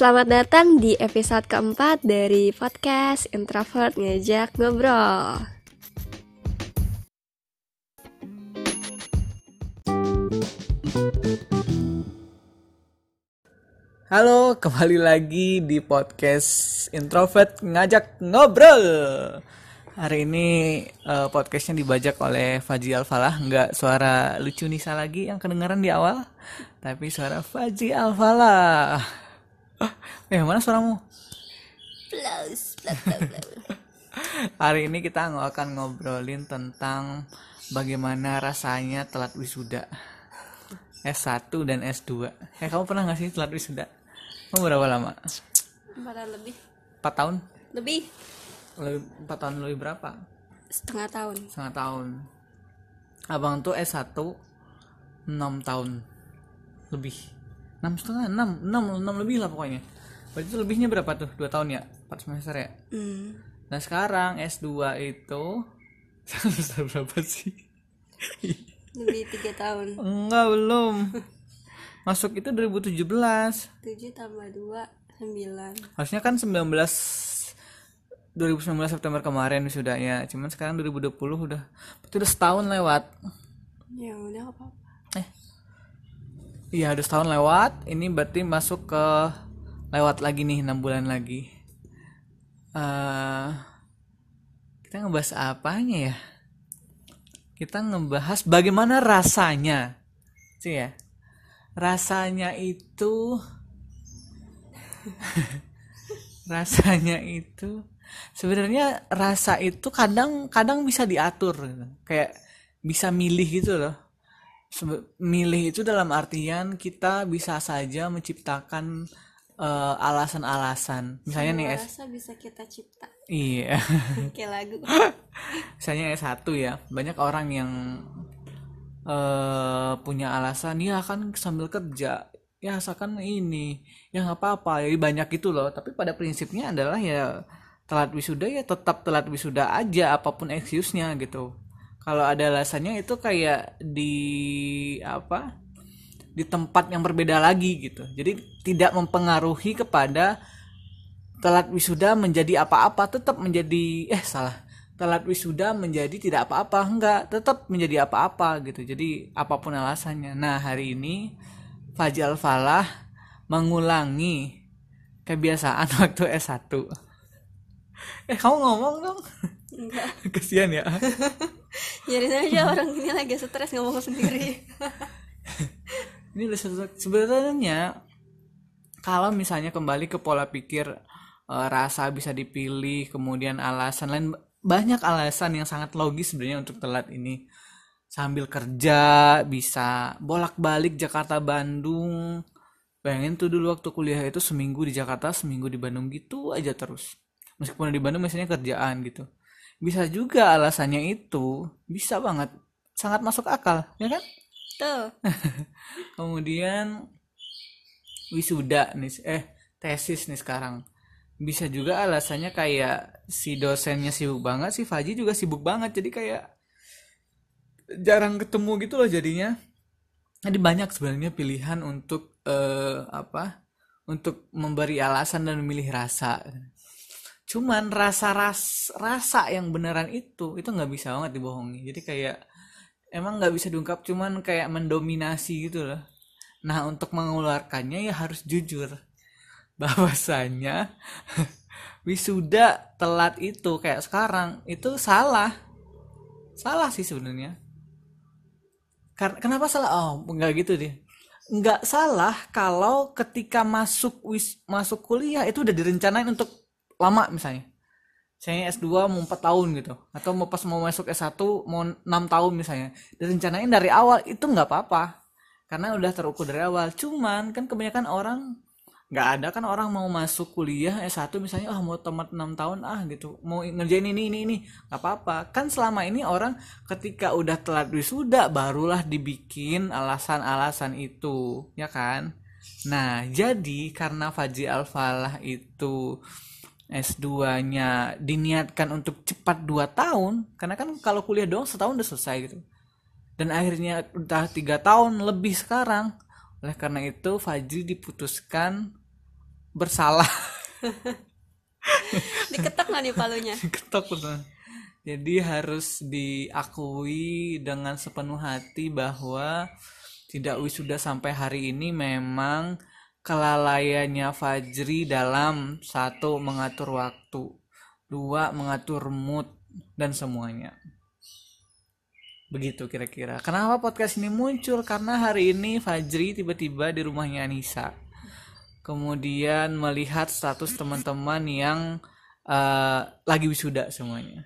Selamat datang di episode keempat dari podcast Introvert Ngejak Ngobrol. Halo, kembali lagi di podcast Introvert ngajak ngobrol. Hari ini eh, podcastnya dibajak oleh Faji Alfalah, nggak suara lucu Nisa lagi yang kedengaran di awal, tapi suara Faji Alfalah. Eh, mana suaramu? Hari ini kita akan ngobrolin tentang bagaimana rasanya telat wisuda S1 dan S2. Eh, kamu pernah nggak sih telat wisuda? Kamu berapa lama? Empat lebih. 4 tahun? Lebih. Lebih, 4 tahun lebih berapa? Setengah tahun. Setengah tahun. Abang tuh S1 6 tahun lebih. 6 setengah, 6, 6, 6 lebih lah pokoknya. Berarti itu lebihnya berapa tuh? 2 tahun ya? 4 semester ya? Hmm. Nah sekarang S2 itu semester berapa sih? Lebih tiga tahun. Enggak belum. Masuk itu 2017. Tujuh tambah dua sembilan. Harusnya kan 19 2019 September kemarin wisudanya. Cuman sekarang 2020 udah berarti udah setahun lewat. Ya udah apa apa. Iya, udah setahun lewat. Ini berarti masuk ke lewat lagi nih 6 bulan lagi. eh kita ngebahas apanya ya? Kita ngebahas bagaimana rasanya. Sih ya. Rasanya itu rasanya itu sebenarnya rasa itu kadang kadang bisa diatur gitu. kayak bisa milih gitu loh milih itu dalam artian kita bisa saja menciptakan eh, alasan-alasan. Misalnya nih S bisa kita cipta. iya. Kayak lagu. misalnya S1 ya banyak orang yang eh punya alasan ya kan sambil kerja. Ya asalkan ini. Ya nggak apa-apa. Jadi banyak gitu loh. Tapi pada prinsipnya adalah ya telat wisuda ya tetap telat wisuda aja apa pun excuse-nya gitu kalau ada alasannya itu kayak di apa di tempat yang berbeda lagi gitu. Jadi tidak mempengaruhi kepada telat wisuda menjadi apa-apa tetap menjadi eh salah. Telat wisuda menjadi tidak apa-apa enggak tetap menjadi apa-apa gitu. Jadi apa pun alasannya. Nah hari ini Faji Falah mengulangi kebiasaan waktu S1 eh kamu ngomong dong. Enggak. kesian ya. Biarin aja orang ini lagi stres ngomong sendiri. ini udah sebenarnya kalau misalnya kembali ke pola pikir eh, rasa bisa dipilih kemudian alasan lain banyak alasan yang sangat logis sebenarnya untuk telat ini. Sambil kerja bisa bolak-balik Jakarta Bandung. Bayangin tuh dulu waktu kuliah itu seminggu di Jakarta seminggu di Bandung gitu aja terus meskipun di Bandung misalnya kerjaan gitu. Bisa juga alasannya itu bisa banget. Sangat masuk akal ya kan? Tuh. kemudian wisuda nih eh tesis nih sekarang. Bisa juga alasannya kayak si dosennya sibuk banget si Faji juga sibuk banget. Jadi kayak jarang ketemu gitu loh jadinya. Jadi banyak sebenarnya pilihan untuk eh, apa? Untuk memberi alasan dan memilih rasa cuman rasa ras rasa yang beneran itu itu nggak bisa banget dibohongi. Jadi kayak emang nggak bisa diungkap cuman kayak mendominasi gitu loh. Nah untuk mengeluarkannya ya harus jujur. Bahwasanya wisuda telat itu kayak sekarang itu salah. Salah sih sebenarnya. Kenapa salah? Oh nggak gitu deh. Nggak salah kalau ketika masuk wis masuk kuliah itu udah direncanain untuk lama misalnya. Saya S2 mau 4 tahun gitu. Atau mau pas mau masuk S1 mau 6 tahun misalnya. Direncanain dari awal itu nggak apa-apa. Karena udah terukur dari awal. Cuman kan kebanyakan orang nggak ada kan orang mau masuk kuliah S1 misalnya ah mau tamat 6 tahun ah gitu. Mau ngerjain ini ini ini. Nggak apa-apa. Kan selama ini orang ketika udah telat wisuda barulah dibikin alasan-alasan itu. Ya kan? Nah jadi karena Faji Alfalah itu S2-nya diniatkan untuk cepat 2 tahun karena kan kalau kuliah doang setahun udah selesai gitu. Dan akhirnya udah tiga tahun lebih sekarang. Oleh karena itu Fajri diputuskan bersalah. Diketok nggak nih palunya? Ketok betul jadi harus diakui dengan sepenuh hati bahwa tidak wisuda sampai hari ini memang kelalaiannya Fajri dalam satu mengatur waktu. Dua mengatur mood dan semuanya. Begitu kira-kira. Kenapa podcast ini muncul? Karena hari ini Fajri tiba-tiba di rumahnya Anissa. Kemudian melihat status teman-teman yang uh, lagi wisuda semuanya.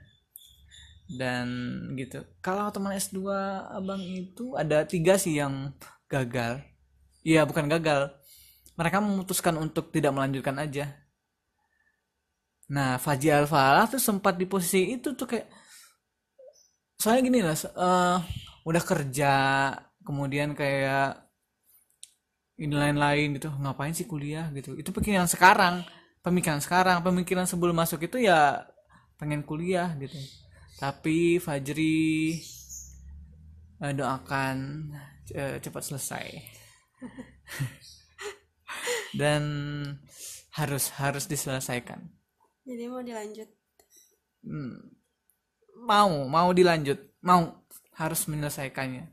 Dan gitu. Kalau teman S2 abang itu ada tiga sih yang gagal. Iya bukan gagal mereka memutuskan untuk tidak melanjutkan aja. Nah Faji Alfalah tuh sempat di posisi itu tuh kayak soalnya gini lah uh, udah kerja kemudian kayak ini lain-lain gitu. Ngapain sih kuliah gitu? Itu pikiran sekarang pemikiran sekarang pemikiran sebelum masuk itu ya pengen kuliah gitu. Tapi Fajri uh, doakan uh, cepat selesai dan harus harus diselesaikan. Jadi mau dilanjut? Hmm, mau mau dilanjut. Mau harus menyelesaikannya.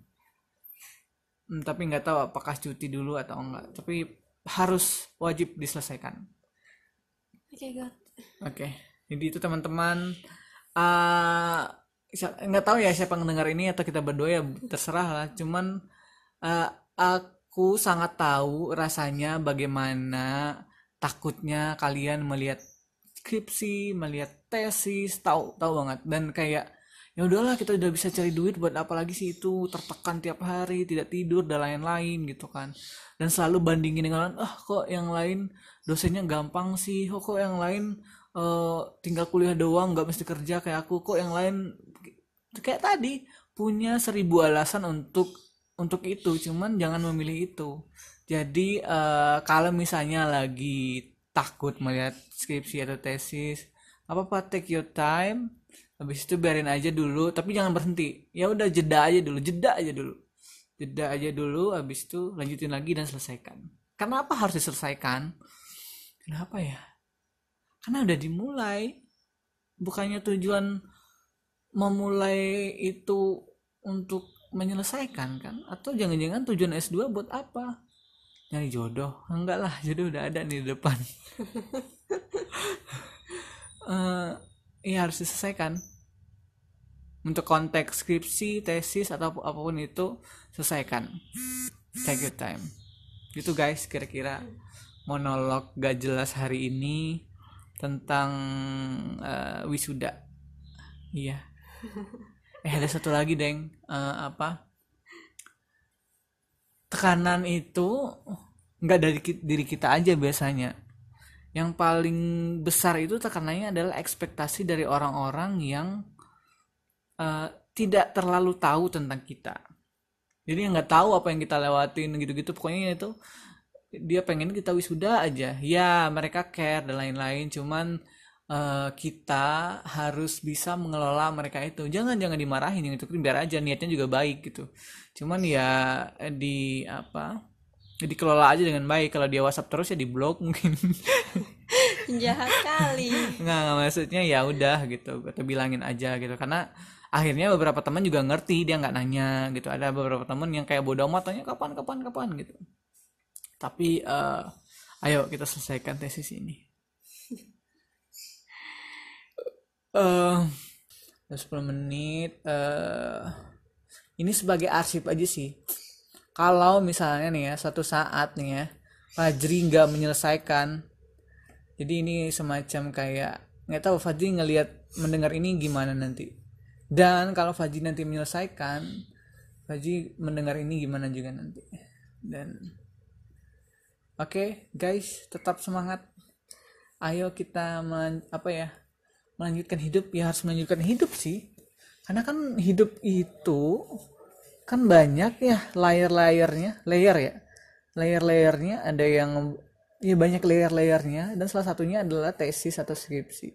Hmm, tapi nggak tahu apakah cuti dulu atau enggak. Tapi harus wajib diselesaikan. Oke okay, oke. Okay. jadi itu teman-teman uh, nggak tahu ya siapa yang dengar ini atau kita berdua ya terserah lah. Cuman uh, aku sangat tahu rasanya bagaimana takutnya kalian melihat skripsi melihat tesis tahu tahu banget. Dan kayak ya udahlah kita udah bisa cari duit buat apa lagi sih itu? Tertekan tiap hari tidak tidur dan lain-lain gitu kan. Dan selalu bandingin dengan ah kok yang lain dosennya gampang sih? Oh, kok yang lain uh, tinggal kuliah doang nggak mesti kerja kayak aku? Kok yang lain? Kayak tadi punya seribu alasan untuk untuk itu cuman jangan memilih itu. Jadi uh, kalau misalnya lagi takut melihat skripsi atau tesis apa apa take your time. Habis itu biarin aja dulu tapi jangan berhenti. Ya udah jeda aja dulu jeda aja dulu. Jeda aja dulu habis itu lanjutin lagi dan selesaikan. Kenapa harus diselesaikan? Kenapa ya? Karena udah dimulai. Bukannya tujuan memulai itu untuk menyelesaikan kan? Atau jangan-jangan tujuan S2 buat apa? Nyari jodoh? Enggak lah jodoh udah ada nih di depan. Uh, ya harus diselesaikan. Untuk konteks skripsi tesis atau apa pun itu selesaikan. Take your time. Gitu guys kira-kira monolog gak jelas hari ini tentang uh, wisuda. Iya eh ada satu lagi deng. Uh, apa? Tekanan itu nggak dari diri kita aja biasanya. Yang paling besar itu tekanannya adalah ekspektasi dari orang-orang yang uh, tidak terlalu tahu tentang kita. Jadi nggak tahu apa yang kita lewatin gitu-gitu. Pokoknya itu dia pengen kita wisuda aja. Ya mereka care dan lain-lain. Cuman uh, kita harus bisa mengelola mereka itu. Jangan jangan dimarahin yang itu biar aja niatnya juga baik gitu. Cuman ya di apa dikelola aja dengan baik. Kalau dia WhatsApp terus ya di blok mungkin. Jahat kali. Nggak, nggak maksudnya ya udah gitu. Kita bilangin aja gitu. Karena akhirnya beberapa teman juga ngerti dia nggak nanya gitu. Ada beberapa teman yang kayak bodoh amat tanya kapan kapan kapan? gitu. Tapi uh, ayo kita selesaikan tesis ini uh, 10 menit uh, ini sebagai arsip aja sih. Kalau misalnya nih ya satu saat nih ya Fajri nggak menyelesaikan jadi ini semacam kayak nggak tahu Fajri ngelihat mendengar ini gimana nanti. Dan kalau Fajri nanti menyelesaikan Fajri mendengar ini gimana juga nanti. Dan oke okay, guys tetap semangat. Ayo kita men, apa ya melanjutkan hidup ya harus melanjutkan hidup sih. Karena kan hidup itu kan banyak ya layer-layernya layer ya. Layer-layernya ada yang ya banyak layer-layernya dan salah satunya adalah tesis atau skripsi.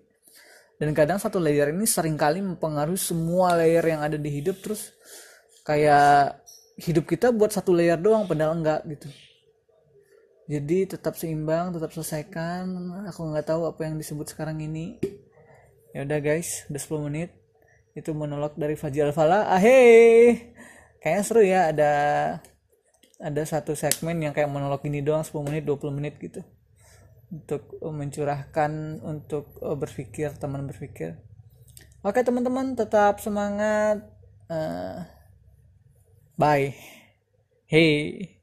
Dan kadang satu layer ini sering kali mempengaruhi semua layer yang ada di hidup terus kayak hidup kita buat satu layer doang padahal enggak gitu. Jadi tetap seimbang tetap selesaikan aku nggak tahu apa yang disebut sekarang ini ya udah guys udah 10 menit. Itu monolog dari Faji Alfala. Ahey kayaknya seru ya ada ada satu segmen yang kayak monolog ini doang 10 menit 20 menit gitu. Untuk mencurahkan untuk uh, berpikir teman berpikir. Oke teman-teman tetap semangat. Uh, bye. Hey